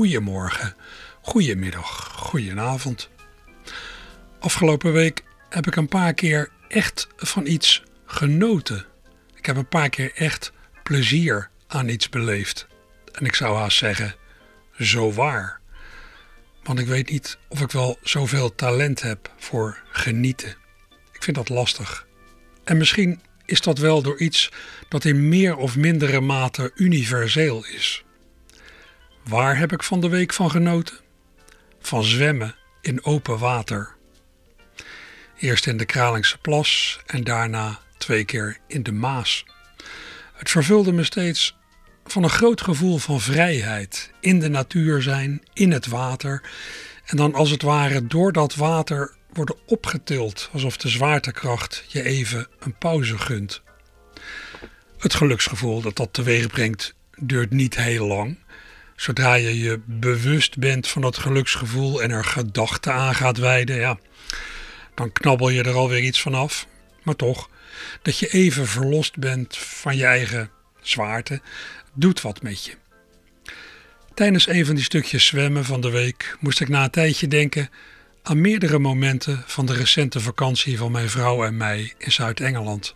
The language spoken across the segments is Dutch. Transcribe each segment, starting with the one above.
Goedemorgen, goedemiddag, goedenavond. Afgelopen week heb ik een paar keer echt van iets genoten. Ik heb een paar keer echt plezier aan iets beleefd. En ik zou haast zeggen, zo waar. Want ik weet niet of ik wel zoveel talent heb voor genieten. Ik vind dat lastig. En misschien is dat wel door iets dat in meer of mindere mate universeel is. Waar heb ik van de week van genoten? Van zwemmen in open water. Eerst in de Kralingse Plas en daarna twee keer in de Maas. Het vervulde me steeds van een groot gevoel van vrijheid. In de natuur zijn, in het water. En dan als het ware door dat water worden opgetild, alsof de zwaartekracht je even een pauze gunt. Het geluksgevoel dat dat teweeg brengt duurt niet heel lang. Zodra je je bewust bent van dat geluksgevoel en er gedachten aan gaat wijden, ja, dan knabbel je er alweer iets van af. Maar toch, dat je even verlost bent van je eigen zwaarte, doet wat met je. Tijdens een van die stukjes zwemmen van de week moest ik na een tijdje denken aan meerdere momenten van de recente vakantie van mijn vrouw en mij in Zuid-Engeland.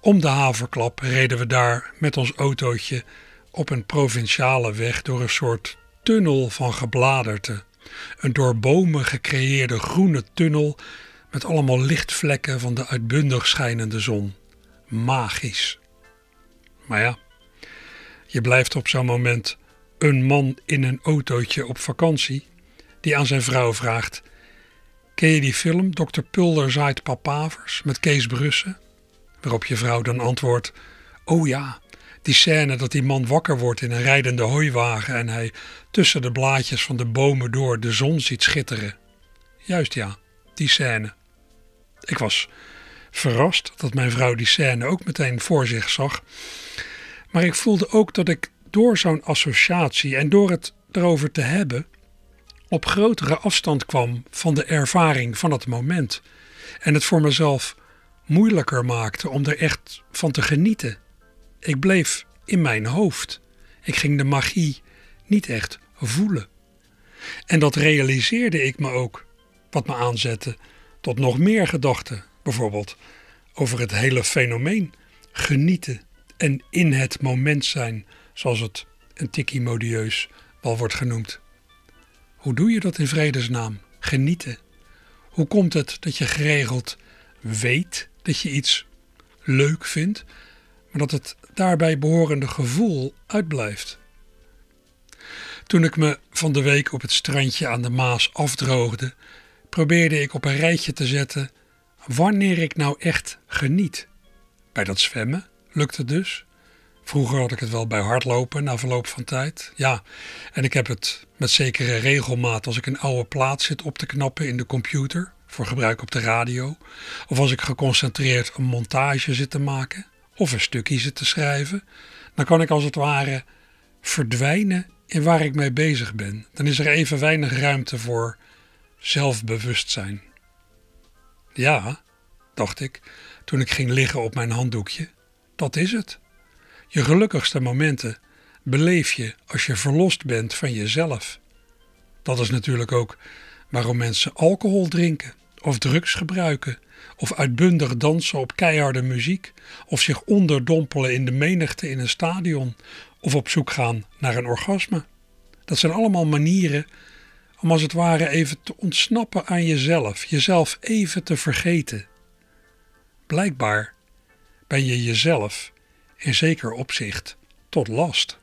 Om de haverklap reden we daar met ons autootje op een provinciale weg door een soort tunnel van gebladerte. Een door bomen gecreëerde groene tunnel met allemaal lichtvlekken van de uitbundig schijnende zon. Magisch. Maar ja, je blijft op zo'n moment een man in een autootje op vakantie die aan zijn vrouw vraagt: Ken je die film Dr. Pulder zaait papavers met Kees Brussen? Waarop je vrouw dan antwoordt: Oh ja, die scène dat die man wakker wordt in een rijdende hooiwagen en hij tussen de blaadjes van de bomen door de zon ziet schitteren. Juist ja, die scène. Ik was verrast dat mijn vrouw die scène ook meteen voor zich zag. Maar ik voelde ook dat ik door zo'n associatie en door het erover te hebben op grotere afstand kwam van de ervaring van het moment. En het voor mezelf moeilijker maakte om er echt van te genieten. Ik bleef in mijn hoofd. Ik ging de magie niet echt voelen. En dat realiseerde ik me ook, wat me aanzette tot nog meer gedachten, bijvoorbeeld over het hele fenomeen genieten en in het moment zijn, zoals het een tikkie modieus wel wordt genoemd. Hoe doe je dat in vredesnaam? Genieten. Hoe komt het dat je geregeld weet dat je iets leuk vindt, maar dat het daarbij behorende gevoel uitblijft? Toen ik me van de week op het strandje aan de Maas afdroogde, probeerde ik op een rijtje te zetten wanneer ik nou echt geniet. Bij dat zwemmen lukte het dus. Vroeger had ik het wel bij hardlopen na verloop van tijd. Ja, en ik heb het met zekere regelmaat als ik een oude plaat zit op te knappen in de computer voor gebruik op de radio. Of als ik geconcentreerd een montage zit te maken of een stukje te schrijven. Dan kan ik als het ware verdwijnen in waar ik mee bezig ben. Dan is er even weinig ruimte voor zelfbewustzijn. Ja, dacht ik toen ik ging liggen op mijn handdoekje, dat is het. Je gelukkigste momenten beleef je als je verlost bent van jezelf. Dat is natuurlijk ook waarom mensen alcohol drinken of drugs gebruiken of uitbundig dansen op keiharde muziek of zich onderdompelen in de menigte in een stadion of op zoek gaan naar een orgasme. Dat zijn allemaal manieren om als het ware even te ontsnappen aan jezelf, jezelf even te vergeten. Blijkbaar ben je jezelf in zeker opzicht tot last.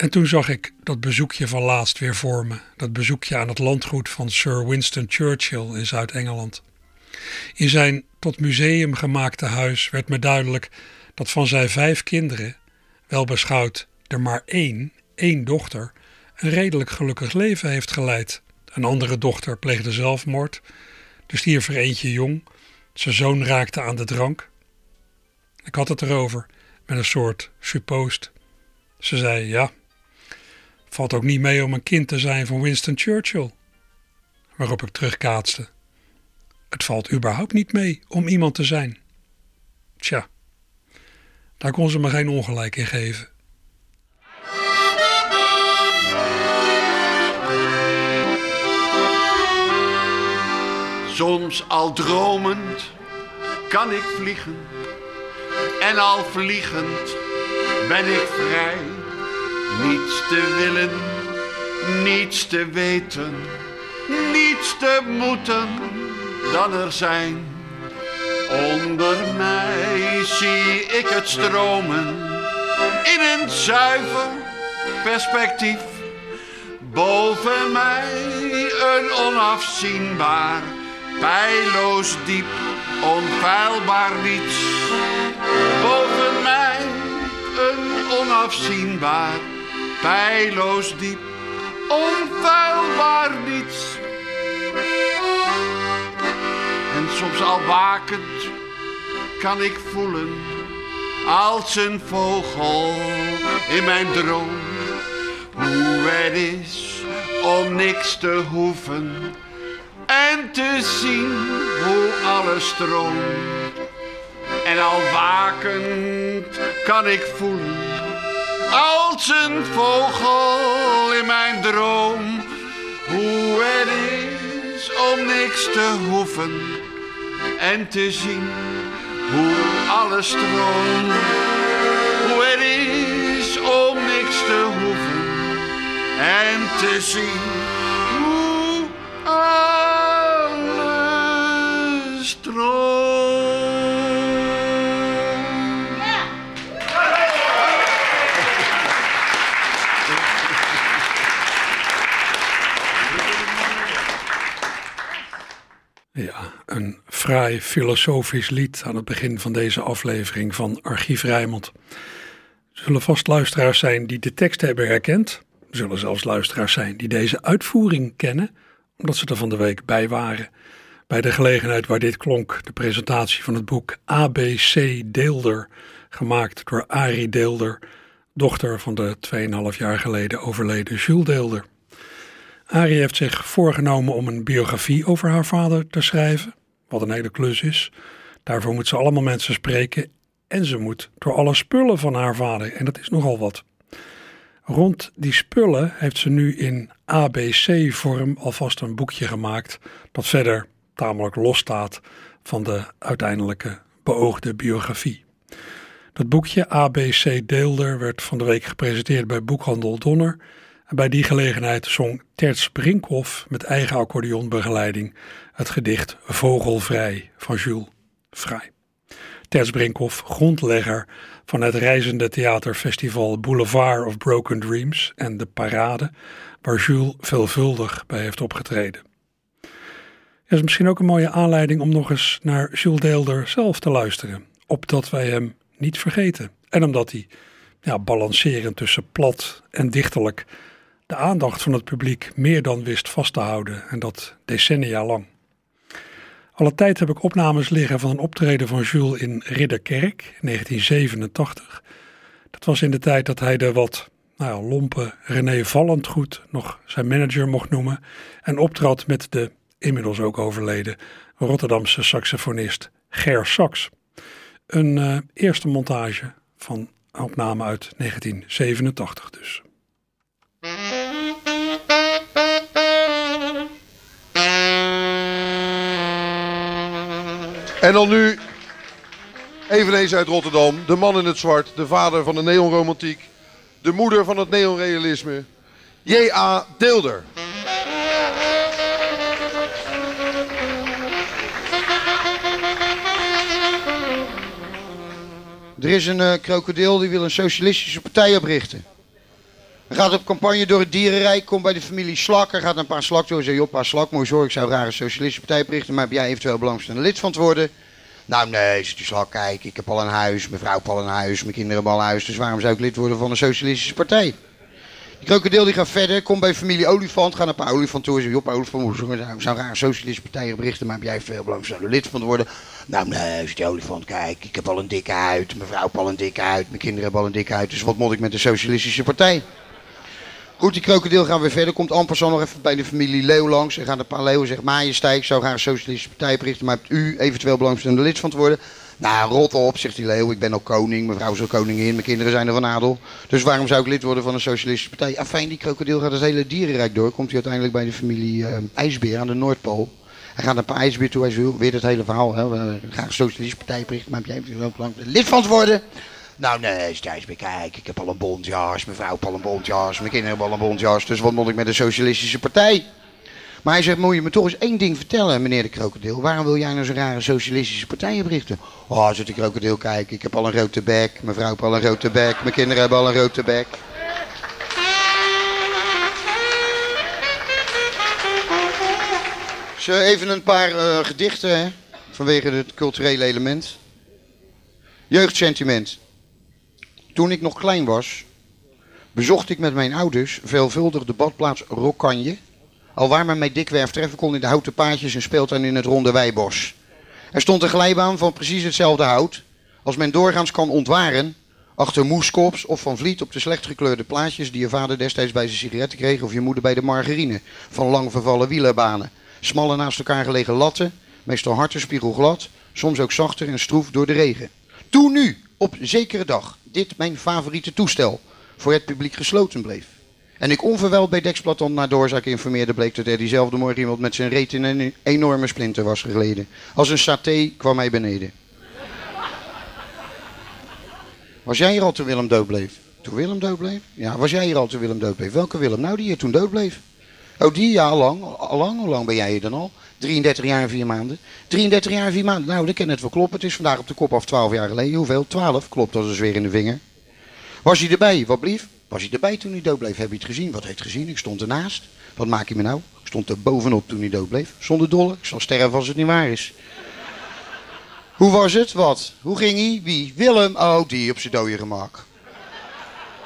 En toen zag ik dat bezoekje van laatst weer voor me, dat bezoekje aan het landgoed van Sir Winston Churchill in Zuid-Engeland. In zijn tot museum gemaakte huis werd me duidelijk dat van zijn vijf kinderen, wel beschouwd er maar één, één dochter, een redelijk gelukkig leven heeft geleid. Een andere dochter pleegde zelfmoord, er stierf er eentje jong, zijn zoon raakte aan de drank. Ik had het erover met een soort suppost. Ze zei: Ja, valt ook niet mee om een kind te zijn van Winston Churchill. Waarop ik terugkaatste: Het valt überhaupt niet mee om iemand te zijn. Tja, daar kon ze me geen ongelijk in geven. Soms al dromend kan ik vliegen en al vliegend ben ik vrij. Niets te willen, niets te weten, niets te moeten dan er zijn. Onder mij zie ik het stromen in een zuiver perspectief. Boven mij een onafzienbaar, pijloos diep, onfeilbaar niets. Boven mij een onafzienbaar, pijloos diep, onfeilbaar niets. En soms al wakend kan ik voelen als een vogel in mijn droom. Hoe het is om niks te hoeven en te zien hoe alles stroomt. En al wakend kan ik voelen als een vogel in mijn droom. Hoe het is om niks te hoeven en te zien hoe alles stroomt. Hoe het is om niks te hoeven en te zien hoe alles stroomt. Fraai filosofisch lied aan het begin van deze aflevering van Archief Rijmond. Er zullen vast luisteraars zijn die de tekst hebben herkend. Er zullen zelfs luisteraars zijn die deze uitvoering kennen, omdat ze er van de week bij waren. Bij de gelegenheid waar dit klonk, de presentatie van het boek ABC Deelder, gemaakt door Arie Deelder, dochter van de 2,5 jaar geleden overleden Jules Deelder. Arie heeft zich voorgenomen om een biografie over haar vader te schrijven, wat een hele klus is. Daarvoor moet ze allemaal mensen spreken en ze moet door alle spullen van haar vader, en dat is nogal wat. Rond die spullen heeft ze nu in ABC-vorm alvast een boekje gemaakt, dat verder tamelijk los staat van de uiteindelijke beoogde biografie. Dat boekje ABC Deelder werd van de week gepresenteerd bij Boekhandel Donner. Bij die gelegenheid zong Terts Brinkhoff met eigen accordeonbegeleiding het gedicht Vogelvrij van Jules Vrij. Terts Brinkhoff, grondlegger van het reizende theaterfestival Boulevard of Broken Dreams en de Parade, waar Jules veelvuldig bij heeft opgetreden. Er is misschien ook een mooie aanleiding om nog eens naar Jules Deelder zelf te luisteren, opdat wij hem niet vergeten. En omdat hij, ja, balancerend tussen plat en dichterlijk, de aandacht van het publiek meer dan wist vast te houden en dat decennia lang. Alle tijd heb ik opnames liggen van een optreden van Jules in Ridderkerk, 1987. Dat was in de tijd dat hij de wat nou lompe René Vallendgoed nog zijn manager mocht noemen en optrad met de inmiddels ook overleden Rotterdamse saxofonist Ger Sax. Een uh, eerste montage van opname uit 1987 dus. En dan nu, eveneens uit Rotterdam, de man in het zwart, de vader van de neonromantiek, de moeder van het neonrealisme, J.A. Deelder. Er is een uh, krokodil die wil een socialistische partij oprichten. Gaat op campagne door het dierenrijk, komt bij de familie Slak. Hij gaat een paar slak door zegt, joh, pa Slak, mooi zorg, ik zou graag een socialistische partij oprichten, maar heb jij eventueel belangstelling lid van te worden? Nou nee, ze dus al kijk, ik heb al een huis, mijn vrouw heeft al een huis, mijn kinderen hebben al een huis. Dus waarom zou ik lid worden van een socialistische partij? Die krokodil die gaat verder, komt bij familie Olifant, gaat naar een paar olifantours. Op Olifant zou zou raar een socialistische partij berichten, maar heb jij veel belang lid van te worden? Nou nee, zegt die olifant, kijk, ik heb al een dikke huid, mijn vrouw heeft al een dikke huid, mijn kinderen hebben al een dikke huid. Dus wat moet ik met de socialistische partij? Goed, die krokodil gaan weer verder. Komt Ampersand nog even bij de familie Leeuw langs. En gaat een paar leeuwen zegt, majesteit, ik zou graag een socialistische partij berichten, maar hebt u eventueel belangstellende lid van te worden? Nou, rot op, zegt die leeuw. Ik ben al koning, mijn vrouw is al koningin, mijn kinderen zijn er van adel. Dus waarom zou ik lid worden van een socialistische partij? Ja, fijn, die krokodil gaat het hele dierenrijk door. Komt hij uiteindelijk bij de familie uh, IJsbeer aan de Noordpool. Hij gaat een paar IJsbeer toe, hij wil weer het hele verhaal. Hè. We gaan een socialistische partij berichten, maar heb jij ook lang lid van te worden? Nou nee, Stijs, kijk, ik heb al een bondjas, mijn vrouw heeft al een bondjas, mijn kinderen hebben al een bondjas. Dus wat moet ik met een socialistische partij? Maar hij zegt, moet je me toch eens één ding vertellen, meneer de krokodil. Waarom wil jij nou zo'n rare socialistische partij oprichten? Oh, zit de krokodil, kijk, ik heb al een rode bek, mijn vrouw heeft al een rode bek, mijn kinderen hebben al een rode bek. Even een paar uh, gedichten, vanwege het culturele element. Jeugdsentiment. Toen ik nog klein was, bezocht ik met mijn ouders veelvuldig de badplaats Rokanje. Alwaar men mij dikwerf treffen kon in de houten paadjes en speeltuin in het ronde weibos. Er stond een glijbaan van precies hetzelfde hout, als men doorgaans kan ontwaren, achter moeskops of van vliet op de slecht gekleurde plaatjes die je vader destijds bij zijn sigaretten kreeg of je moeder bij de margarine, van lang vervallen wielerbanen. Smalle naast elkaar gelegen latten, meestal hard en spiegelglad, soms ook zachter en stroef door de regen. Toen nu, op zekere dag, dit mijn favoriete toestel voor het publiek gesloten bleef. En ik onverwijld bij Dexplaton naar doorzaak informeerde, bleek dat er diezelfde morgen iemand met zijn reet in een enorme splinter was geleden. Als een saté kwam hij beneden. Was jij hier al toen Willem dood bleef? Toen Willem dood bleef? Ja, was jij hier al toen Willem dood bleef? Welke Willem? Nou, die hier toen dood bleef. Oh, die? Ja, al lang. Al lang? Hoe lang ben jij hier dan al? 33 jaar en 4 maanden. 33 jaar en 4 maanden. Nou, dat kan het wel kloppen. Het is vandaag op de kop af 12 jaar geleden. Hoeveel? 12. Klopt, dat is weer in de vinger. Was hij erbij? Wat blief? Was hij erbij toen hij dood bleef? Heb je het gezien? Wat heeft hij gezien? Ik stond ernaast. Wat maak je me nou? Ik stond er bovenop toen hij dood bleef. Zonder dolle. Ik zal sterven als het niet waar is. Hoe was het? Wat? Hoe ging hij? Wie? Willem? Oh, die op zijn dode gemak.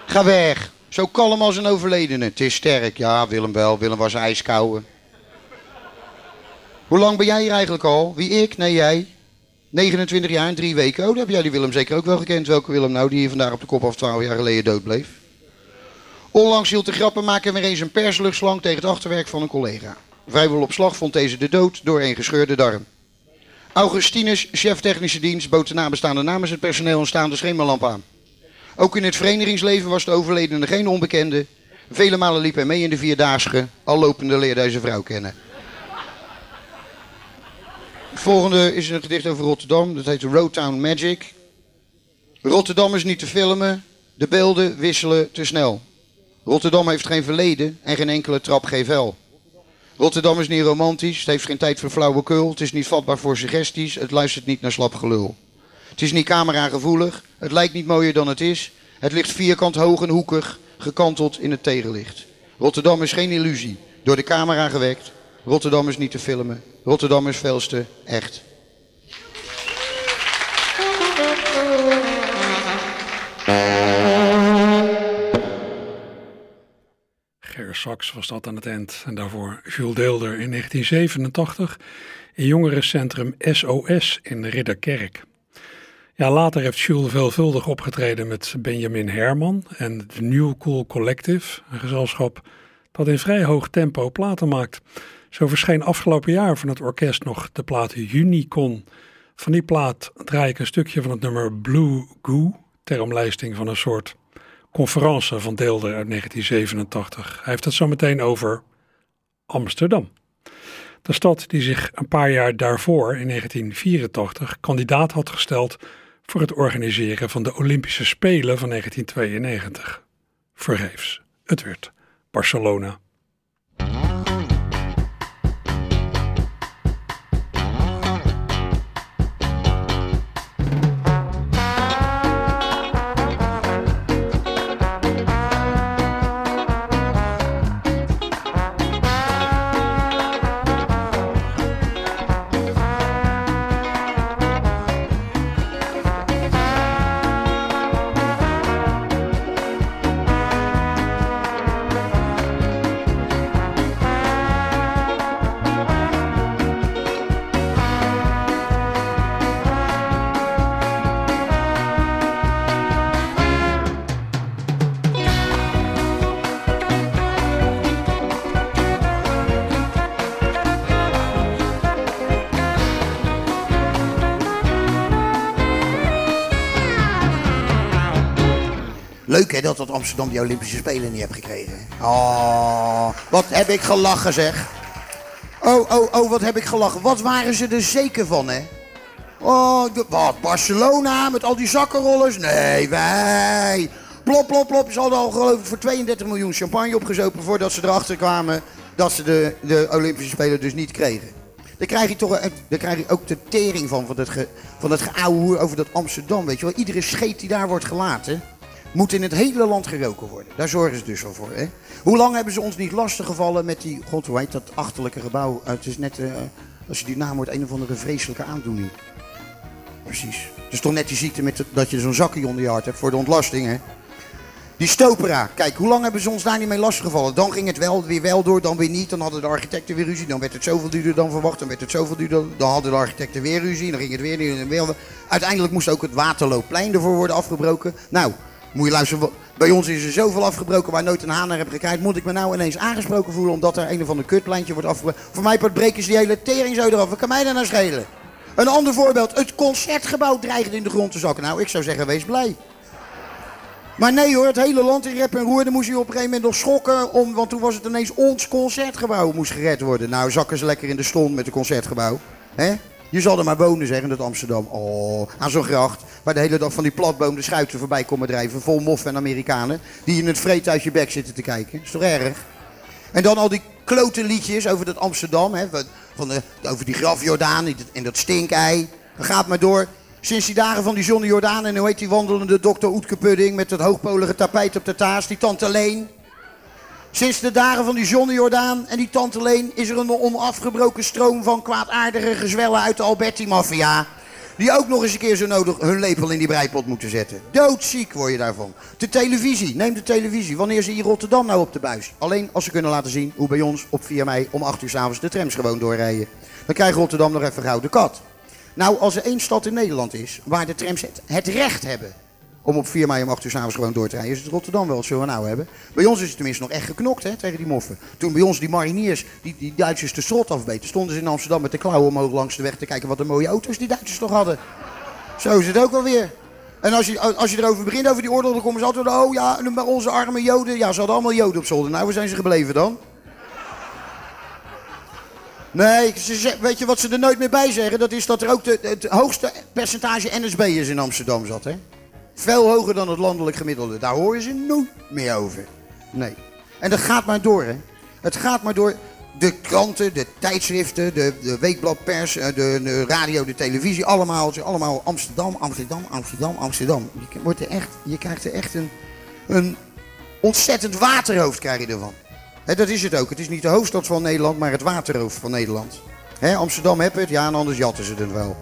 Ga weg. Zo kalm als een overledene. Het is sterk. Ja, Willem wel. Willem was ijskoude. Hoe lang ben jij hier eigenlijk al? Wie ik? Nee, jij. 29 jaar en drie weken. Oh, dan heb jij die Willem zeker ook wel gekend. Welke Willem nou, die hier vandaag op de kop af 12 jaar geleden dood bleef? Onlangs hield de grappenmaker weer eens een persluchtslang tegen het achterwerk van een collega. Vrijwel op slag vond deze de dood door een gescheurde darm. Augustinus, chef technische dienst, bood de nabestaande namens het personeel een staande schemerlamp aan. Ook in het verenigingsleven was de overledene geen onbekende. Vele malen liep hij mee in de vierdaagse, al lopende leerde hij zijn vrouw kennen. Het volgende is een gedicht over Rotterdam. Dat heet Roadtown Magic. Rotterdam is niet te filmen. De beelden wisselen te snel. Rotterdam heeft geen verleden en geen enkele trap vel. Rotterdam is niet romantisch. Het heeft geen tijd voor flauwekul. Het is niet vatbaar voor suggesties. Het luistert niet naar slap gelul. Het is niet camera-gevoelig. Het lijkt niet mooier dan het is. Het ligt vierkant hoog en hoekig, gekanteld in het tegenlicht. Rotterdam is geen illusie. Door de camera gewekt. Rotterdam is niet te filmen. Rotterdam is veelste echt. Ger Saks was dat aan het eind. En daarvoor Jules Deelder in 1987 in jongerencentrum SOS in Ridderkerk. Ja, later heeft Jules veelvuldig opgetreden met Benjamin Herman en de New Cool Collective, een gezelschap dat in vrij hoog tempo platen maakt. Zo verscheen afgelopen jaar van het orkest nog de plaat Unicon. Van die plaat draai ik een stukje van het nummer Blue Goo, ter omlijsting van een soort conferentie van Deelder uit 1987. Hij heeft het zo meteen over Amsterdam. De stad die zich een paar jaar daarvoor, in 1984, kandidaat had gesteld voor het organiseren van de Olympische Spelen van 1992. Vergeefs. Het werd Barcelona. Amsterdam die Olympische Spelen niet heeft gekregen. Oh, wat heb ik gelachen zeg. Oh, oh, oh, wat heb ik gelachen. Wat waren ze er zeker van hè? Oh, wat? Barcelona met al die zakkenrollers? Nee, wij. Plop, plop, plop. Ze hadden al geloof ik voor 32 miljoen champagne opgezopen voordat ze erachter kwamen dat ze de, de Olympische Spelen dus niet kregen. Daar krijg je toch daar krijg je ook de tering van, van dat, ge, van over dat Amsterdam. Weet je wel, iedere scheet die daar wordt gelaten, moet in het hele land geroken worden. Daar zorgen ze dus wel voor. Hè? Hoe lang hebben ze ons niet lastiggevallen met die, god hoe heet dat achterlijke gebouw? Eh, het is net, eh, als je die naam hoort, een of andere vreselijke aandoening. Precies. Het is toch net die ziekte met dat je zo'n zakje onder je hart hebt voor de ontlasting, hè? Die Stopera, kijk, hoe lang hebben ze ons daar niet mee lastiggevallen? Dan ging het wel weer wel door, dan weer niet. Dan hadden de architecten weer ruzie. Dan werd het zoveel duurder dan verwacht. Dan werd het zoveel duurder. Dan hadden de architecten weer ruzie. Dan ging het weer niet. Uiteindelijk moest ook het Waterloopplein ervoor worden afgebroken. Nou, moet je luisteren. Bij ons is er zoveel afgebroken waar nooit een haan naar heb gekeken. Moet ik me nou ineens aangesproken voelen omdat er een of ander kutpleintje wordt afgebroken? Voor mij breken ze die hele tering zo eraf. Wat kan mij daar nou schelen? Een ander voorbeeld. Het concertgebouw dreigde in de grond te zakken. Nou, ik zou zeggen, wees blij. Maar nee hoor, het hele land in rep en roer. Dan moest je op een gegeven moment nog schokken. Om, want toen was het ineens ons concertgebouw moest gered worden. Nou, zakken ze lekker in de stond met het concertgebouw. hè? Je zal er maar wonen, zeggen dat Amsterdam. Oh, aan zo'n gracht. Waar de hele dag van die platboom de schuiten voorbij komen drijven. Vol moffen en Amerikanen. Die in het vreet uit je bek zitten te kijken. Is toch erg? En dan al die klote liedjes over dat Amsterdam. Hè, van- de, over die grafjordaan en dat- en dat stinkei. Gaat maar door. Sinds die dagen van die Johnny Jordaan en hoe heet die wandelende dokter Oetke Pudding... met dat hoogpolige tapijt op de taas, die tante Leen. Sinds de dagen van die Johnny Jordaan en die tante Leen... is er een onafgebroken stroom van kwaadaardige gezwellen uit de Alberti-maffia... die ook nog eens een keer zo nodig hun lepel in die breipot moeten zetten. Doodziek word je daarvan. De televisie, neem de televisie. Wanneer zie je Rotterdam nou op de buis? Alleen als ze kunnen laten zien hoe bij ons op 4 mei om 8 uur s'avonds de trams gewoon doorrijden. Dan krijgt Rotterdam nog even gouden kat. Nou, als er één stad in Nederland is waar de trams het recht hebben om op 4 mei om 8 uur s'avonds gewoon door te rijden, is het Rotterdam wel. Dat zullen we nou hebben. Bij ons is het tenminste nog echt geknokt hè, tegen die moffen. Toen bij ons die mariniers, die, die Duitsers de strot afbeten, stonden ze in Amsterdam met de klauwen omhoog langs de weg te kijken wat een mooie auto's die Duitsers toch hadden. Zo is het ook alweer. En als je, als je erover begint, over die oorlog, dan komen ze altijd, oh ja, maar onze arme joden. Ja, ze hadden allemaal joden op zolder. Nou, waar zijn ze gebleven dan? Nee, ze, weet je wat ze er nooit meer bij zeggen? Dat is dat er ook de, het hoogste percentage NSB'ers in Amsterdam zat, hè? Veel hoger dan het landelijk gemiddelde. Daar hoor je ze nooit meer over. Nee. En dat gaat maar door, hè? Het gaat maar door. De kranten, de tijdschriften, de, de weekbladpers, eh, de, de radio, de televisie, allemaal, allemaal Amsterdam, Amsterdam, Amsterdam, Amsterdam. Je, wordt er echt, je krijgt er echt een, een ontzettend waterhoofd krijg je ervan. Dat is het ook. Het is niet de hoofdstad van Nederland, maar het waterhoofd van Nederland. Amsterdam heb het, ja, en anders jatten ze het wel.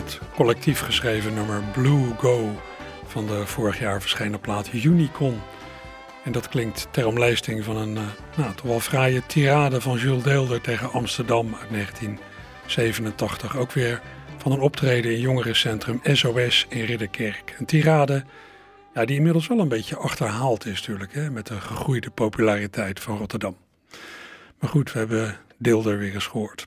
Het collectief geschreven nummer Blue Go van de vorig jaar verschenen plaat Unicon. En dat klinkt ter omlijsting van een eh, nou, toch wel fraaie tirade van Jules Deelder tegen Amsterdam uit 1987. Ook weer van een optreden in jongerencentrum SOS in Ridderkerk. Een tirade ja, die inmiddels wel een beetje achterhaald is natuurlijk, hè, met de gegroeide populariteit van Rotterdam. Maar goed, we hebben Deelder weer eens gehoord.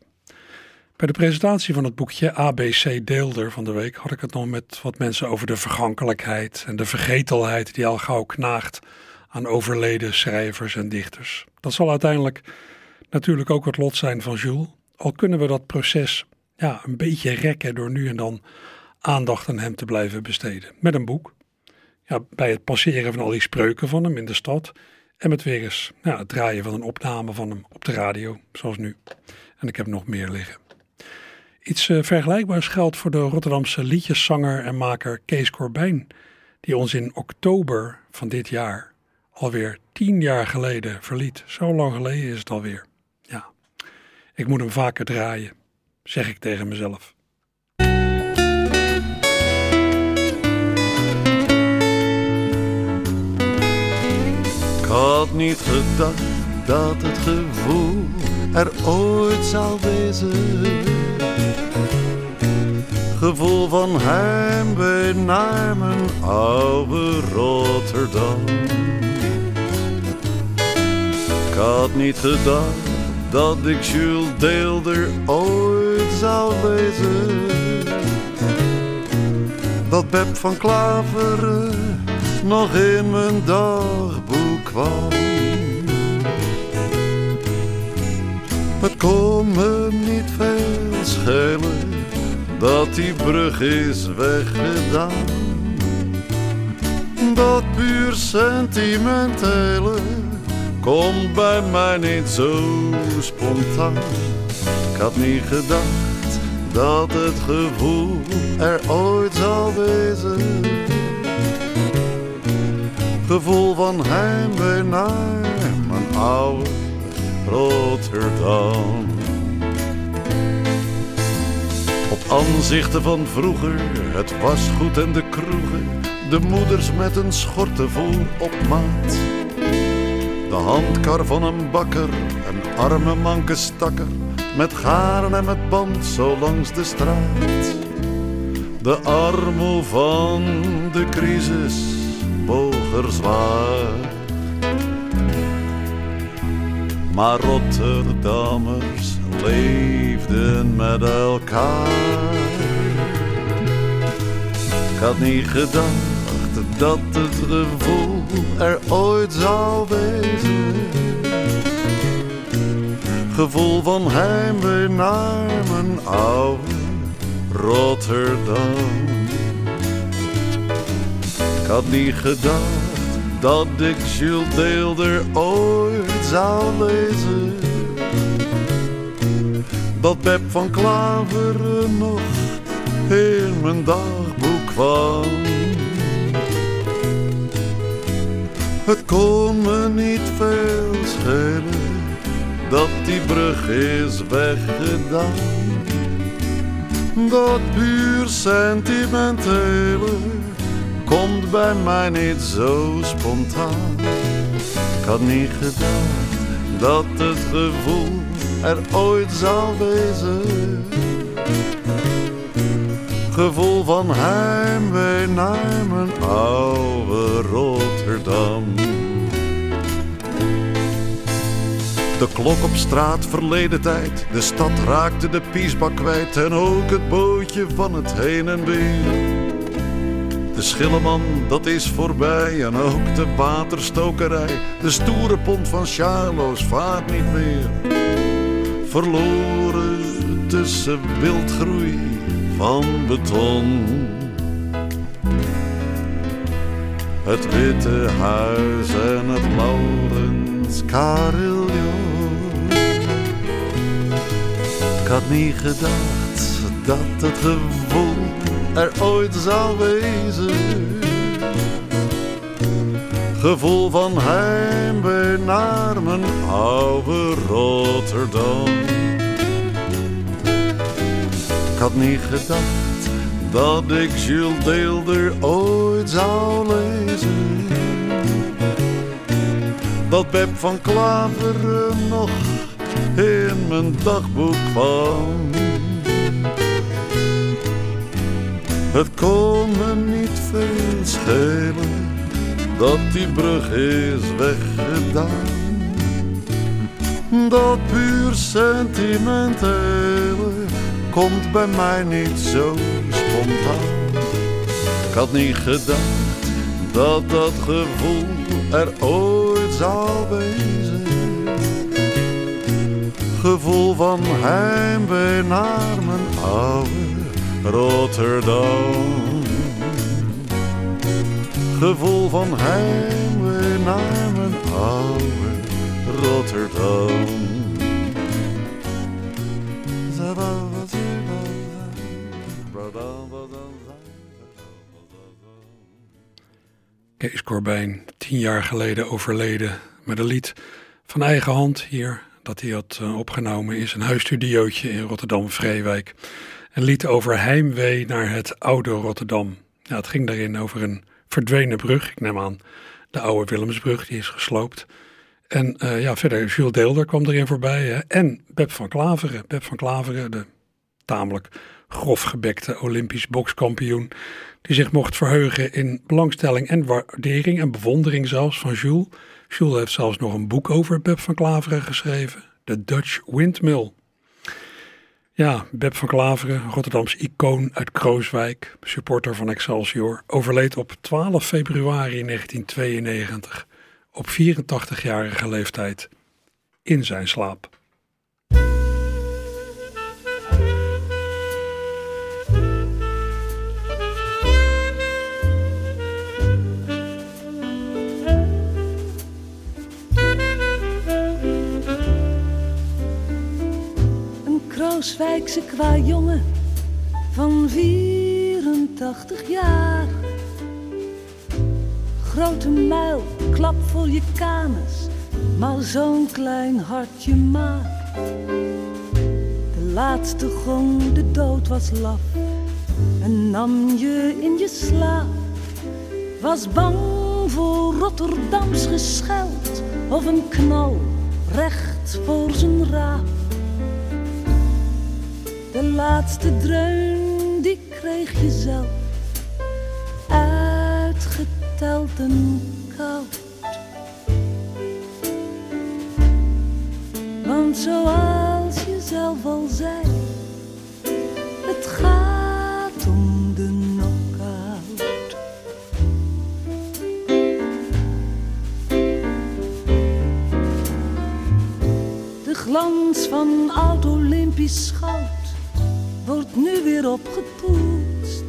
Bij de presentatie van het boekje ABC Deelder van de week had ik het nog met wat mensen over de vergankelijkheid en de vergetelheid die al gauw knaagt aan overleden schrijvers en dichters. Dat zal uiteindelijk natuurlijk ook het lot zijn van Jules, al kunnen we dat proces ja, een beetje rekken door nu en dan aandacht aan hem te blijven besteden. Met een boek, ja, bij het passeren van al die spreuken van hem in de stad en met weer eens ja, het draaien van een opname van hem op de radio, zoals nu. En ik heb nog meer liggen. Iets uh, vergelijkbaars geldt voor de Rotterdamse liedjeszanger en maker Kees Corbijn, die ons in oktober van dit jaar alweer tien jaar geleden verliet. Zo lang geleden is het alweer. Ja, ik moet hem vaker draaien, zeg ik tegen mezelf. Ik had niet gedacht dat het gevoel er ooit zou wezen. Gevoel van heimwee naar mijn oude Rotterdam. Ik had niet gedacht dat ik Jules Deelder ooit zou lezen. Dat Beb van Klaveren nog in mijn dagboek kwam. Het kon me niet veel schelen dat die brug is weggedaan. Dat puur sentimentele komt bij mij niet zo spontaan. Ik had niet gedacht dat het gevoel er ooit zou wezen. Gevoel van heimwee naar mijn oude Rotterdam. Aanzichten van vroeger, het wasgoed en de kroegen, de moeders met een schortenvoer op maat. De handkar van een bakker, een arme manke stakker, met garen en met band zo langs de straat. De armoe van de crisis boog er zwaar. Maar Rotterdammers leefden met elkaar. Ik had niet gedacht dat het gevoel er ooit zou wezen. Gevoel van heimwee naar mijn oude Rotterdam. Ik had niet gedacht dat ik Jules Deelder ooit zou lezen. Dat Pep van Klaveren nog in mijn dagboek kwam. Het kon me niet veel schelen dat die brug is weggedaan. Dat puur sentimentele komt bij mij niet zo spontaan. Ik had niet gedacht dat het gevoel er ooit zou wezen. Gevoel van heimwee naar mijn oude Rotterdam. De klok op straat verleden tijd, de stad raakte de piesbak kwijt en ook het bootje van het heen en weer. De schilleman, dat is voorbij en ook de waterstokerij. De stoere pont van Charloes vaart niet meer. Verloren tussen wildgroei van beton. Het Witte Huis en het Laurens Carillon. Ik had niet gedacht dat het gevoel er ooit zou wezen. Gevoel van heimwee naar mijn oude Rotterdam. Ik had niet gedacht dat ik Jules Deelder ooit zou lezen. Dat Beb van Klaveren nog in mijn dagboek kwam. Het kon me niet veel schelen dat die brug is weggedaan. Dat puur sentimentele komt bij mij niet zo spontaan. Ik had niet gedacht dat dat gevoel er ooit zou wezen. Gevoel van heimwee naar mijn oude Rotterdam gevoel van heimwee naar mijn oude Rotterdam. Kees Corbijn, tien jaar geleden overleden, met een lied van eigen hand hier dat hij had eh, opgenomen is een huisstudiootje in Rotterdam-Vreewijk. Een lied over heimwee naar het oude Rotterdam. Ja, het ging daarin over een verdwenen brug, ik neem aan de oude Willemsbrug, die is gesloopt. En uh, ja, verder Jules Deelder kwam erin voorbij. Hè? En Beb van Klaveren. Beb van Klaveren, de tamelijk grofgebekte Olympisch bokskampioen. Die zich mocht verheugen in belangstelling en waardering en bewondering zelfs van Jules. Jules heeft zelfs nog een boek over Beb van Klaveren geschreven. The Dutch Windmill. Ja, Beb van Klaveren, Rotterdams icoon uit Krooswijk, supporter van Excelsior, overleed op 12 februari 1992 op 84-jarige leeftijd in zijn slaap. Een Krooswijkse kwajongen van 84 jaar grote muil, klap voor je kanus, maar zo'n klein hartje maar. De laatste gong, de dood was laf en nam je in je slaap. Was bang voor Rotterdams gescheld of een knal recht voor zijn raap. De laatste dreun, die kreeg je zelf uitgeteld en koud. Want zoals je zelf al zei, het gaat om de knockout. De glans van oud-Olympisch goud nu weer opgepoetst.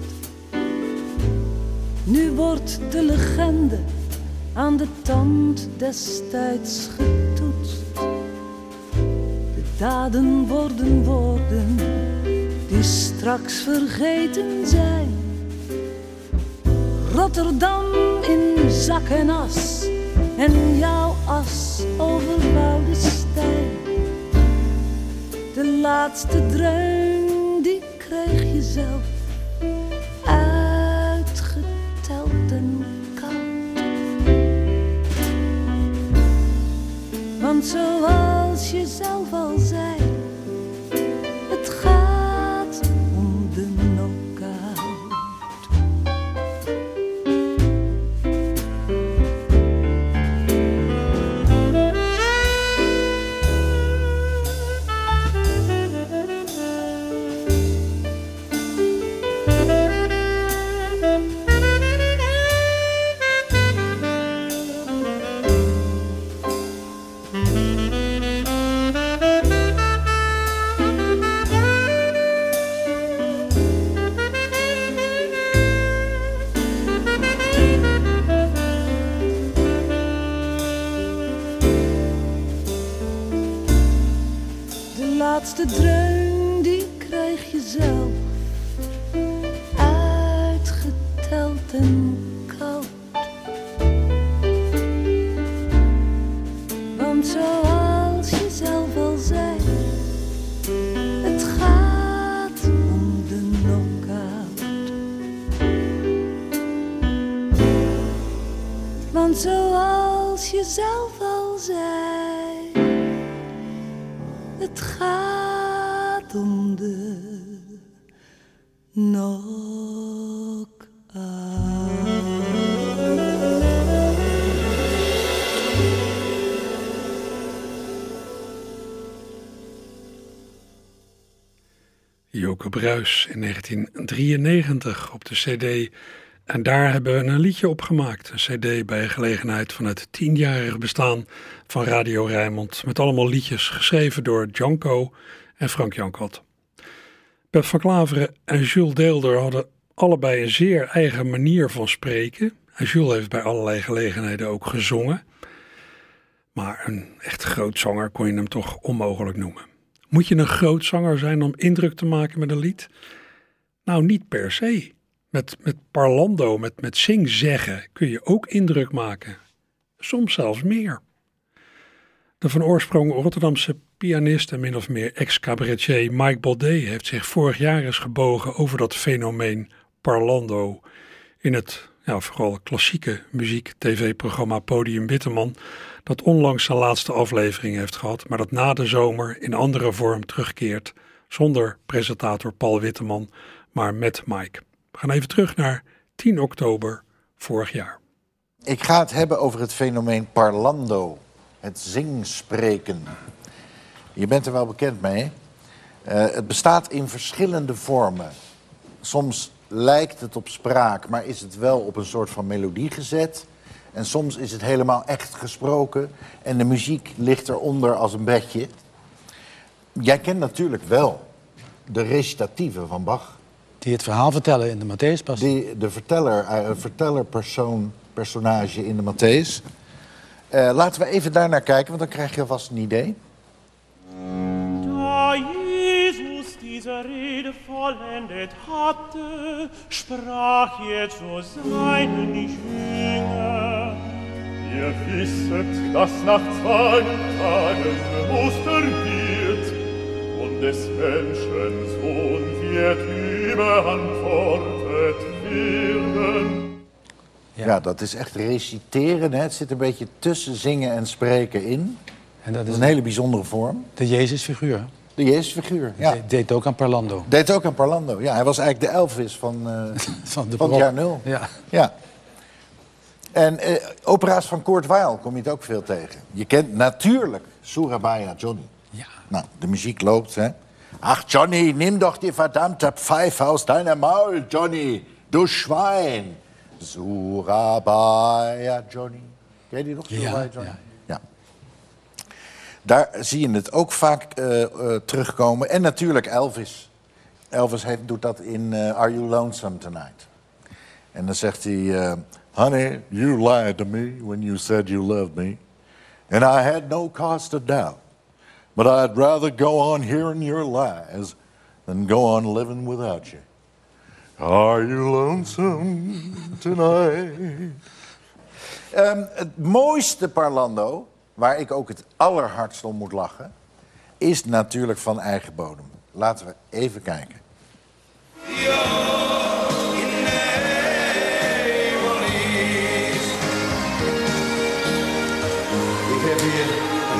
Nu wordt de legende aan de tand destijds getoetst. De daden worden woorden die straks vergeten zijn. Rotterdam in zak en as en jouw as over Woudestein. De laatste dreun zelf uitgeteld. Want zoals je zelf al In 1993 op de CD. En daar hebben we een liedje op gemaakt. Een CD bij gelegenheid van het tienjarige bestaan van Radio Rijnmond. Met allemaal liedjes geschreven door Janko en Frank Jankot. Beb van Klaveren en Jules Deelder hadden allebei een zeer eigen manier van spreken. En Jules heeft bij allerlei gelegenheden ook gezongen. Maar een echt groot zanger kon je hem toch onmogelijk noemen. Moet je een groot zanger zijn om indruk te maken met een lied? Nou, niet per se. Met, met parlando, met, met zingzeggen kun je ook indruk maken. Soms zelfs meer. De van oorsprong Rotterdamse pianist en min of meer ex-cabaretier Mike Baudet heeft zich vorig jaar eens gebogen over dat fenomeen parlando in het ja, vooral klassieke muziek-tv-programma Podium Witteman, dat onlangs zijn laatste aflevering heeft gehad, maar dat na de zomer in andere vorm terugkeert, zonder presentator Paul Witteman, maar met Mike. We gaan even terug naar 10 oktober vorig jaar. Ik ga het hebben over het fenomeen parlando, het zingspreken. Je bent er wel bekend mee. Uh, het bestaat in verschillende vormen. Soms lijkt het op spraak, maar is het wel op een soort van melodie gezet. En soms is het helemaal echt gesproken en de muziek ligt eronder als een bedje. Jij kent natuurlijk wel de recitatieve van Bach. Die het verhaal vertellen in de Matthäus Die de verteller, uh, vertellerpersoon, personage in de Matthäus. Uh, laten we even daar naar kijken, want dan krijg je vast een idee. Da Jesus diese Rede vollendet hatte, sprach er zu seinen Jüngern. Wisset, dass nach zwei Tagen Oster wird und des Menschen Sohn wird überantwortet werden. Ja. ja, dat is echt reciteren. Hè? Het zit een beetje tussen zingen en spreken in. En dat is een hele bijzondere vorm. De Jezusfiguur. De Jezusfiguur, ja. De, deed ook aan Parlando. Deed ook aan Parlando, ja. Hij was eigenlijk de Elvis van, uh, van, de van het jaar nul. Ja. ja. En uh, opera's van Kurt Weill kom je het ook veel tegen. Je kent natuurlijk Surabaya Johnny. Ja. Nou, de muziek loopt, hè. Ach, Johnny, nimm doch die verdammte Pfeife aus deiner Maul, Johnny. Du Schwein. Surabaya Johnny. Ken je die nog? Surabaya Johnny? Ja. Daar zie je het ook vaak uh, uh, terugkomen. En natuurlijk Elvis. Elvis heeft, doet dat in uh, Are You Lonesome Tonight? En dan zegt hij... Honey, you lied to me when you said you loved me. And I had no cause to doubt. But I'd rather go on hearing your lies... than go on living without you. Are you lonesome tonight? Um, het mooiste parlando waar ik ook het allerhardst om moet lachen, is natuurlijk van eigen bodem. Laten we even kijken. Ik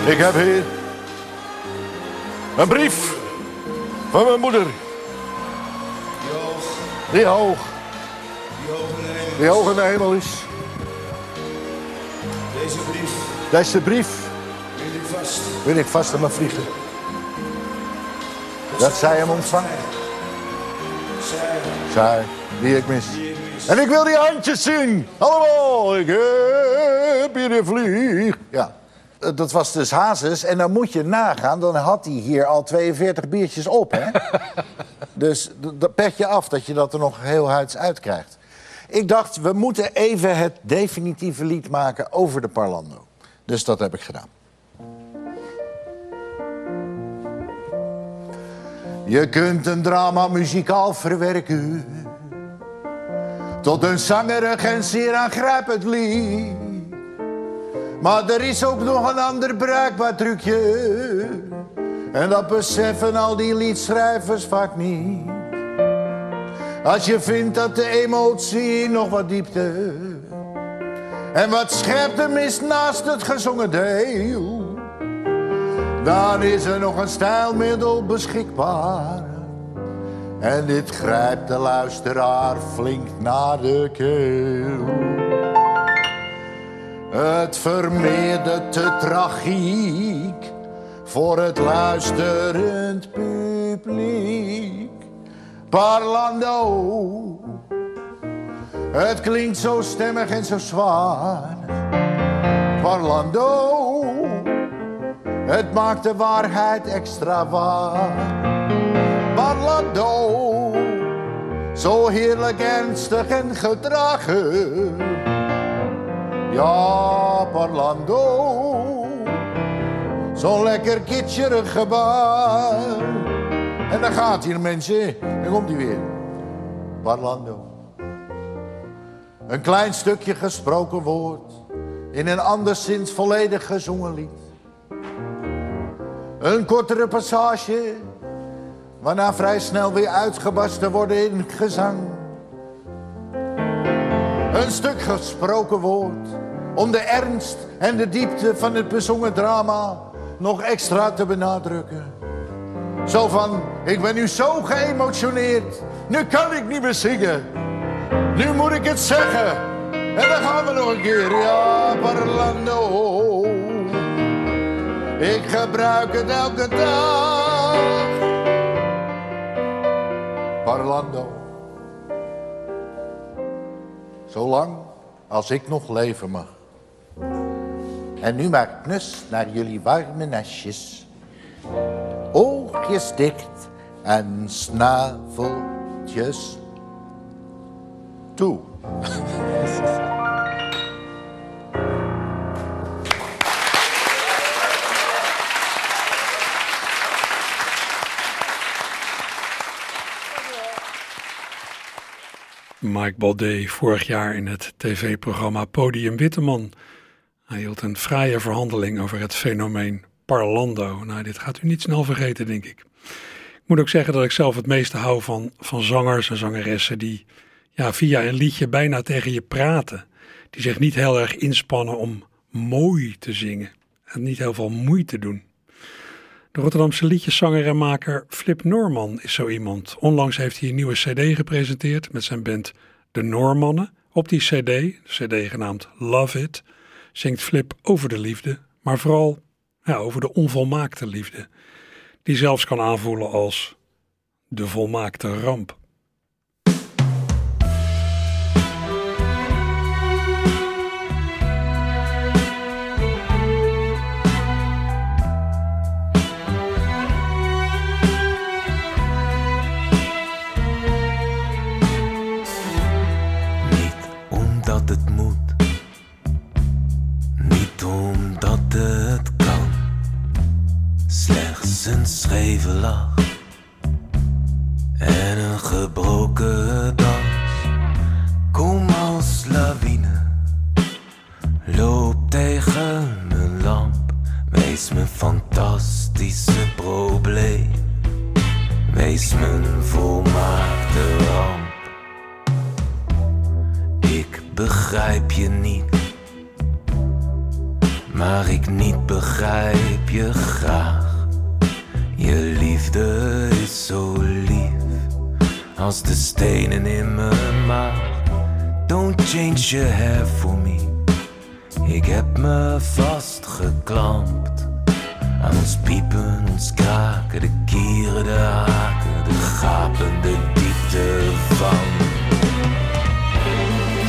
ik heb hier een brief van mijn moeder. Die hoog. Die hoog in de hemel is. Deze brief. Deze brief. Wil ik vast. Wil ik vast aan mijn vliegen. Dat zij hem ontvangen. Zij. Zij, die ik mis. En ik wil die handjes zien. Allemaal. Ik heb hier een vlieg. Ja. Eh, Dat was dus Hazes. En dan moet je nagaan, dan had hij hier al 42 biertjes op, hè? dus dat pet je af dat je dat er nog heel huids uit krijgt. Ik dacht, we moeten even het definitieve lied maken over de Parlando. Dus dat heb ik gedaan. Je kunt een drama muzikaal verwerken tot een zangerig en zeer aangrijpend lied. Maar er is ook nog een ander bruikbaar trucje. En dat beseffen al die liedschrijvers vaak niet. Als je vindt dat de emotie nog wat diepte en wat scherpte mist naast het gezongen deel, dan is er nog een stijlmiddel beschikbaar. En dit grijpt de luisteraar flink naar de keel. Het vermeerdert de tragiek voor het luisterend publiek. Parlando, het klinkt zo stemmig en zo zwaar. Parlando, het maakt de waarheid extra waar. Parlando, zo heerlijk ernstig en gedragen. Ja, Parlando, zo'n lekker kitscherig gebaar. En dan gaat hij, mensen. Dan komt hij weer. Parlando. Een klein stukje gesproken woord in een anderszins volledig gezongen lied. Een kortere passage, waarna vrij snel weer uitgebarsten worden in gezang. Een stuk gesproken woord om de ernst en de diepte van het bezongen drama nog extra te benadrukken. Zo van, ik ben nu zo geëmotioneerd, nu kan ik niet meer zingen. Nu moet ik het zeggen. En dan gaan we nog een keer. Ja, parlando. Ik gebruik het elke dag. Parlando. Zolang als ik nog leven mag. En nu maar knus naar jullie warme nestjes. Oogjes dicht en snaveltjes toe. Mike Baudet vorig jaar in het tv-programma Podium Witteman. Hij hield een vrije verhandeling over het fenomeen parlando. Nou, dit gaat u niet snel vergeten, denk ik. Ik moet ook zeggen dat ik zelf het meeste hou van, van zangers en zangeressen die ja, via een liedje bijna tegen je praten. Die zich niet heel erg inspannen om mooi te zingen en niet heel veel moeite doen. De Rotterdamse liedjeszanger en maker Flip Norman is zo iemand. Onlangs heeft hij een nieuwe cd gepresenteerd met zijn band De Normannen. Op die cd, cd genaamd Love It, zingt Flip over de liefde, maar vooral over de onvolmaakte liefde. Die zelfs kan aanvoelen als de volmaakte ramp. Een scheve lach en een gebroken dans. Kom als lawine, loop tegen mijn lamp. Wees mijn fantastische probleem, wees mijn volmaakte ramp. Ik begrijp je niet, maar ik niet begrijp je graag. Je liefde is zo lief als de stenen in mijn maag. Don't change your hair for me. Ik heb me vastgeklampt aan ons piepen, ons kraken, de kieren, de haken, de gapende diepte van.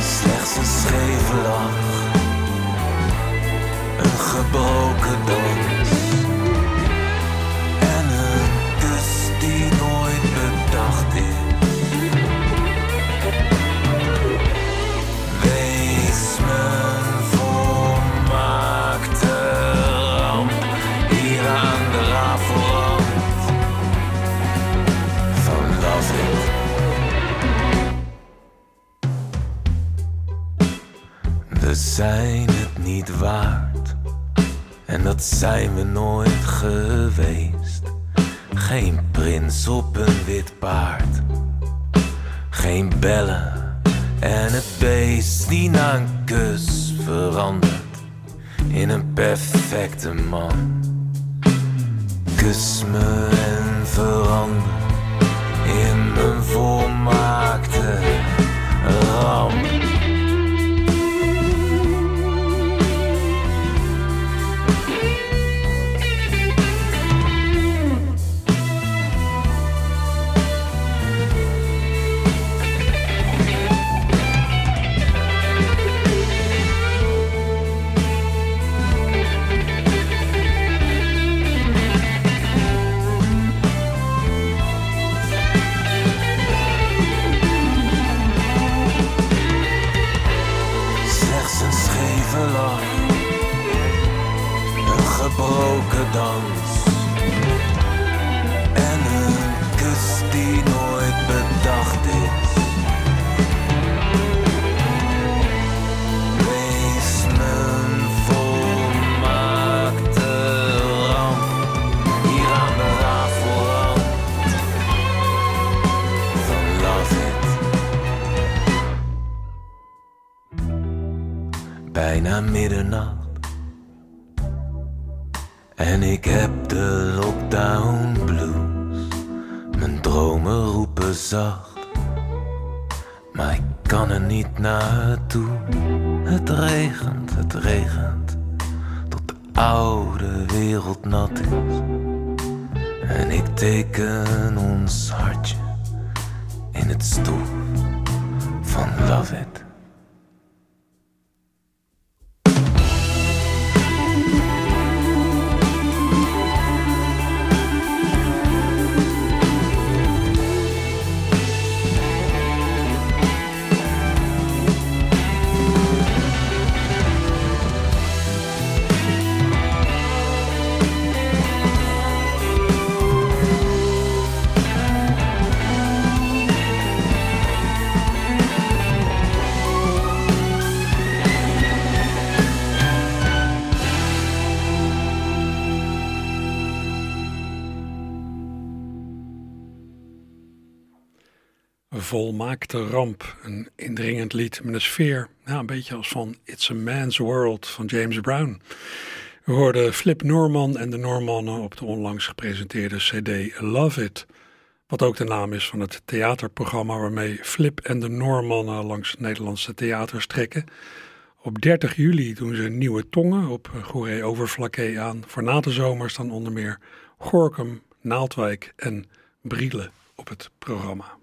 Slechts een scheve lach, een gebroken dans zijn het niet waard en dat zijn we nooit geweest. Geen prins op een wit paard, geen bellen en het beest die na een kus verandert in een perfecte man. Kus me en verander in een volmaakte volmaakte ramp. Een indringend lied met een sfeer, ja, een beetje als van It's a Man's World van James Brown. We hoorden Flip Norman en de Normannen op de onlangs gepresenteerde CD Love It. Wat ook de naam is van het theaterprogramma waarmee Flip en de Normannen langs Nederlandse theaters trekken. Op 30 juli doen ze Nieuwe Tongen op Goeree Overflakke aan. Voor na de zomer staan onder meer Gorkum, Naaldwijk en Brielen op het programma.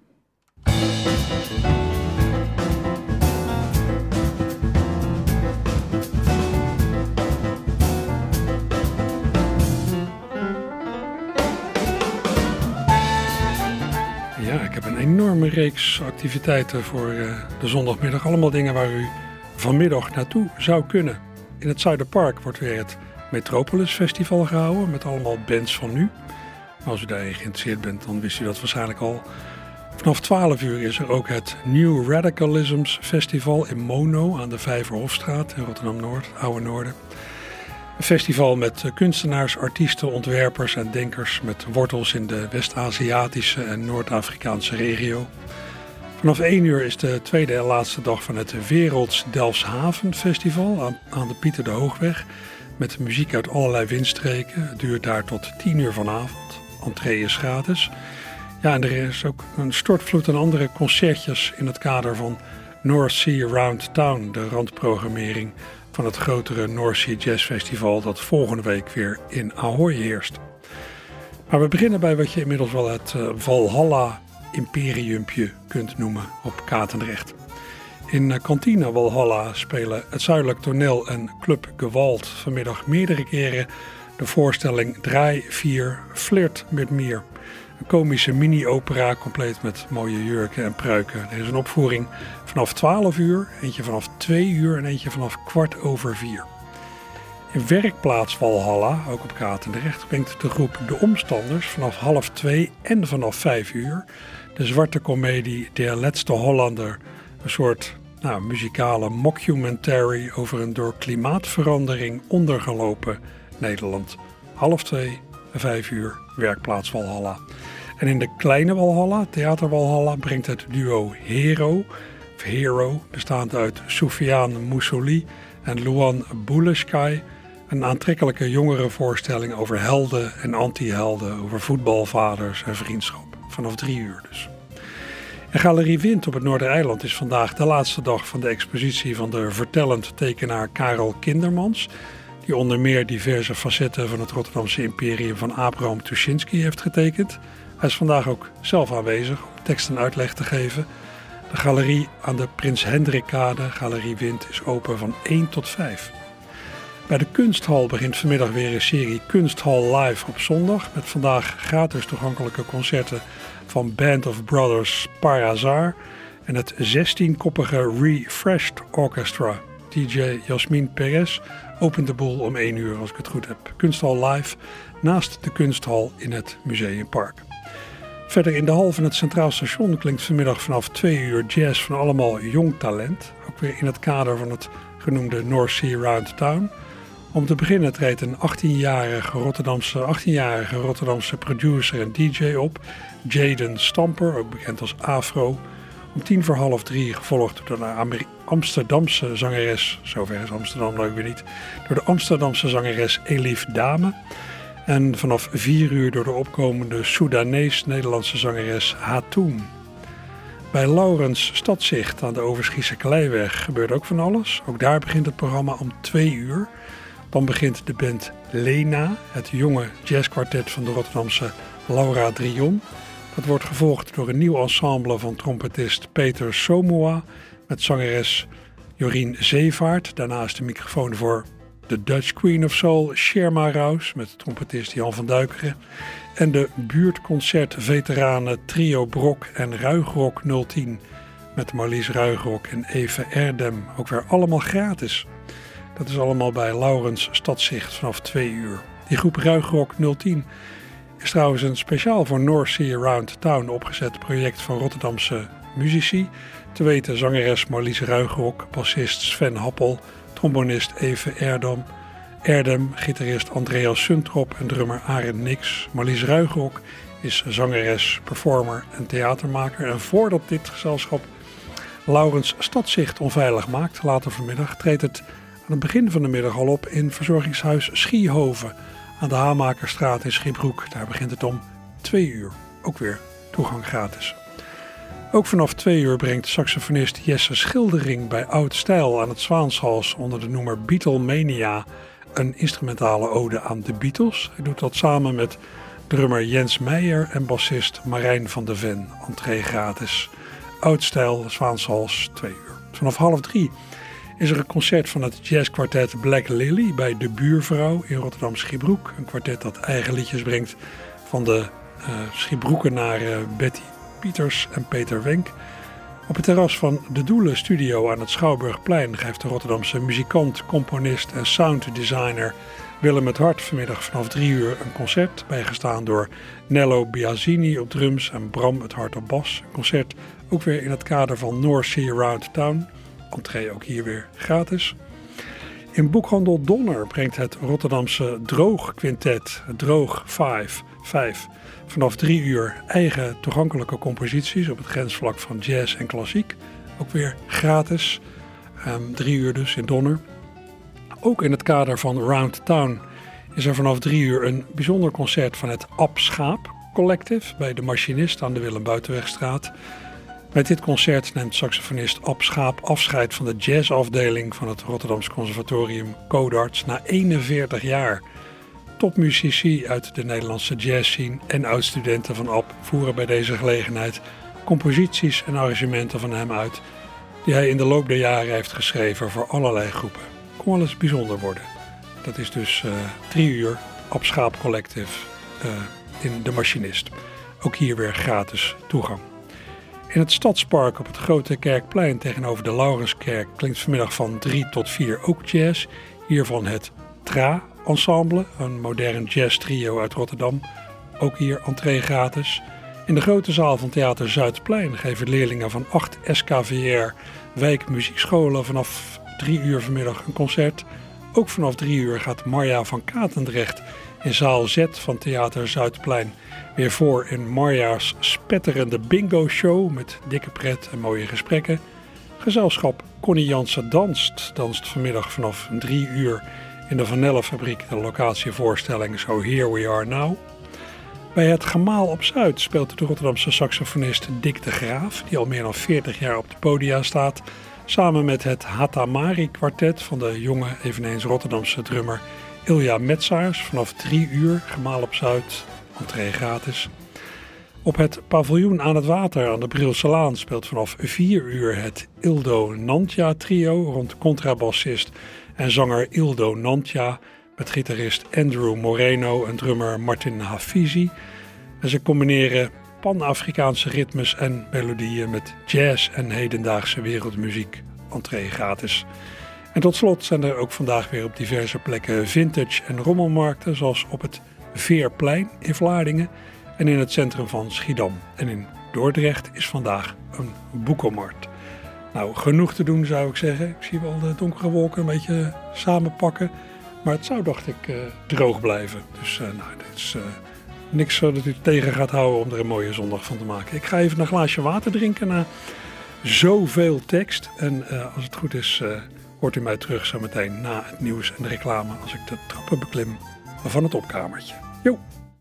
Ja, ik heb een enorme reeks activiteiten voor uh, de zondagmiddag. Allemaal dingen waar u vanmiddag naartoe zou kunnen. In het Zuiderpark wordt weer het Metropolis Festival gehouden met allemaal bands van nu. Als u daarin geïnteresseerd bent, dan wist u dat waarschijnlijk al. Vanaf 12 uur is er ook het New Radicalisms Festival in Mono aan de Vijverhofstraat in Rotterdam-Noord, Oude Noorden. Een festival met kunstenaars, artiesten, ontwerpers en denkers met wortels in de West-Aziatische en Noord-Afrikaanse regio. Vanaf 1 uur is de tweede en laatste dag van het Werelds Delfshaven Festival aan de Pieter de Hoogweg. Met muziek uit allerlei windstreken. Het duurt daar tot 10 uur vanavond. Entree is gratis. Ja, en er is ook een stortvloed aan andere concertjes in het kader van North Sea Round Town, de randprogrammering van het grotere North Sea Jazz Festival dat volgende week weer in Ahoy heerst. Maar we beginnen bij wat je inmiddels wel het uh, Valhalla Imperiumpje kunt noemen op Katendrecht. In uh, Kantine Valhalla spelen het Zuidelijk Toneel en Club Gewalt vanmiddag meerdere keren de voorstelling Draai 4 Flirt met Mier. Een komische mini-opera, compleet met mooie jurken en pruiken. Er is een opvoering vanaf 12 uur, eentje vanaf 2 uur en eentje vanaf kwart over 4. In werkplaats Valhalla, ook op Katendrecht, brengt de groep De Omstanders vanaf half 2 en vanaf 5 uur de zwarte komedie Der Laatste Hollander. Een soort nou, muzikale mockumentary over een door klimaatverandering ondergelopen Nederland. Half 2 en 5 uur, werkplaats Valhalla. En in de kleine Walhalla, Theater Walhalla, brengt het duo Hero, of Hero, bestaand uit Soufiane Moussouli en Luan Bouleskai, een aantrekkelijke jongere voorstelling over helden en anti-helden, over voetbalvaders en vriendschap. Vanaf drie uur dus. En Galerie Wind op het Noordereiland is vandaag de laatste dag van de expositie van de vertellend tekenaar Karel Kindermans, die onder meer diverse facetten van het Rotterdamse imperium van Abraham Tuschinski heeft getekend. Hij is vandaag ook zelf aanwezig om tekst en uitleg te geven. De galerie aan de Prins Hendrikkade, Galerie Wind, is open van 1 tot 5. Bij de Kunsthal begint vanmiddag weer een serie Kunsthal Live op zondag. Met vandaag gratis toegankelijke concerten van Band of Brothers Parazar en het 16-koppige Refreshed Orchestra. DJ Jasmin Perez opent de boel om 1 uur als ik het goed heb. Kunsthal Live naast de Kunsthal in het Museumpark. Verder in de hal van het Centraal Station klinkt vanmiddag vanaf 2 uur jazz van allemaal jong talent. Ook weer in het kader van het genoemde North Sea Round Town. Om te beginnen treedt een 18-jarige Rotterdamse, 18-jarige Rotterdamse producer en DJ op. Jaden Stamper, ook bekend als Afro. Om tien voor half drie gevolgd door de Amsterdamse zangeres, zover is Amsterdam leuk weer niet, door de Amsterdamse zangeres Elif Dame. En vanaf vier uur door de opkomende Soedanees-Nederlandse zangeres Hatoen. Bij Laurens Stadzicht aan de Overschiese Kleiweg gebeurt ook van alles. Ook daar begint het programma om twee uur. Dan begint de band Lena, het jonge jazzkwartet van de Rotterdamse Laura Drion. Dat wordt gevolgd door een nieuw ensemble van trompetist Peter Somoa met zangeres Jorien Zeevaart. Daarnaast de microfoon voor de Dutch Queen of Soul Sherma Raus met trompetist Jan van Duikeren. En de buurtconcertveteranen Trio Brok en Ruigrok 010 met Marlies Ruigrok en Eve Erdem. Ook weer allemaal gratis. Dat is allemaal bij Laurens Stadzicht vanaf 2 uur. Die groep Ruigrok 010 is trouwens een speciaal voor North Sea Around Town opgezet project van Rotterdamse muzici. Te weten zangeres Marlies Ruigrok, bassist Sven Happel, trombonist Eve Erdem, Erdem, gitarist Andreas Suntrop en drummer Arend Nix. Marlies Ruigrok is zangeres, performer en theatermaker. En voordat dit gezelschap Laurens Stadzicht onveilig maakt, later vanmiddag, treedt het aan het begin van de middag al op in verzorgingshuis Schiehoven aan de Hamakerstraat in Schiebroek. Daar begint het om twee uur. Ook weer toegang gratis. Ook vanaf twee uur brengt saxofonist Jesse Schildering bij Oud Stijl aan het Zwaanshals onder de noemer Beatlemania een instrumentale ode aan de Beatles. Hij doet dat samen met drummer Jens Meijer en bassist Marijn van de Ven. Entree gratis. Oud Stijl, Zwaanshals, twee uur. Vanaf half drie is er een concert van het jazzkwartet Black Lily bij De Buurvrouw in Rotterdam Schiebroek. Een kwartet dat eigen liedjes brengt van de uh, naar uh, Betty Pieters en Peter Wenk. Op het terras van de Doelen Studio aan het Schouwburgplein geeft de Rotterdamse muzikant, componist en sounddesigner Willem het Hart vanmiddag vanaf drie uur een concert, bijgestaan door Nello Biasini op drums en Bram het Hart op bas. Een concert ook weer in het kader van North Sea Around Town. Entree ook hier weer gratis. In boekhandel Donner brengt het Rotterdamse Droog Quintet, Droog 5, 5 vanaf drie uur eigen toegankelijke composities op het grensvlak van jazz en klassiek. Ook weer gratis, um, drie uur dus in Donner. Ook in het kader van Round Town is er vanaf drie uur een bijzonder concert van het Ab Schaap Collective bij de Machinist aan de Willem Buitenwegstraat. Met dit concert neemt saxofonist Ab Schaap afscheid van de jazzafdeling van het Rotterdams Conservatorium Codarts na 41 jaar. Topmuzici uit de Nederlandse jazzscene en oud-studenten van AB voeren bij deze gelegenheid composities en arrangementen van hem uit die hij in de loop der jaren heeft geschreven voor allerlei groepen. Kon wel eens bijzonder worden. Dat is dus uh, drie uur op Schaap Collective uh, in De Machinist. Ook hier weer gratis toegang. In het Stadspark op het Grote Kerkplein tegenover de Laurenskerk klinkt vanmiddag van 3 tot 4 ook jazz. Hiervan het Tra Ensemble, een modern jazz trio uit Rotterdam. Ook hier entree gratis. In de grote zaal van Theater Zuidplein geven leerlingen van 8 SKVR wijkmuziekscholen vanaf 3 uur vanmiddag een concert. Ook vanaf 3 uur gaat Marja van Katendrecht in zaal Z van Theater Zuidplein weer voor in Marja's spetterende bingo show met dikke pret en mooie gesprekken. Gezelschap Connie Jansen danst, danst vanmiddag vanaf 3 uur in de Vanellenfabriek de locatievoorstelling So Here We Are Now. Bij het Gemaal op Zuid speelt de Rotterdamse saxofonist Dick de Graaf, die al meer dan 40 jaar op de podia staat, samen met het Hatamari kwartet van de jonge, eveneens Rotterdamse drummer Ilja Metsaars vanaf 3 uur, Gemaal op Zuid, entree gratis. Op het paviljoen aan het water aan de Brilse Laan speelt vanaf 4 uur het Ildo Nantja trio rond contrabassist en zanger Ildo Nantja met gitarist Andrew Moreno en drummer Martin Hafizi. En ze combineren Pan-Afrikaanse ritmes en melodieën met jazz en hedendaagse wereldmuziek. Entree gratis. En tot slot zijn er ook vandaag weer op diverse plekken vintage en rommelmarkten, zoals op het Veerplein in Vlaardingen en in het centrum van Schiedam. En in Dordrecht is vandaag een boekenmarkt. Nou, genoeg te doen zou ik zeggen. Ik zie wel de donkere wolken een beetje samenpakken. Maar het zou, dacht ik, uh, droog blijven. Dus uh, nou, dit is uh, niks dat u tegen gaat houden om er een mooie zondag van te maken. Ik ga even een glaasje water drinken na Zoveel tekst. En eh, als het goed is, eh, hoort u mij terug zometeen na het nieuws en de reclame als ik de trappen beklim van het opkamertje. Jo!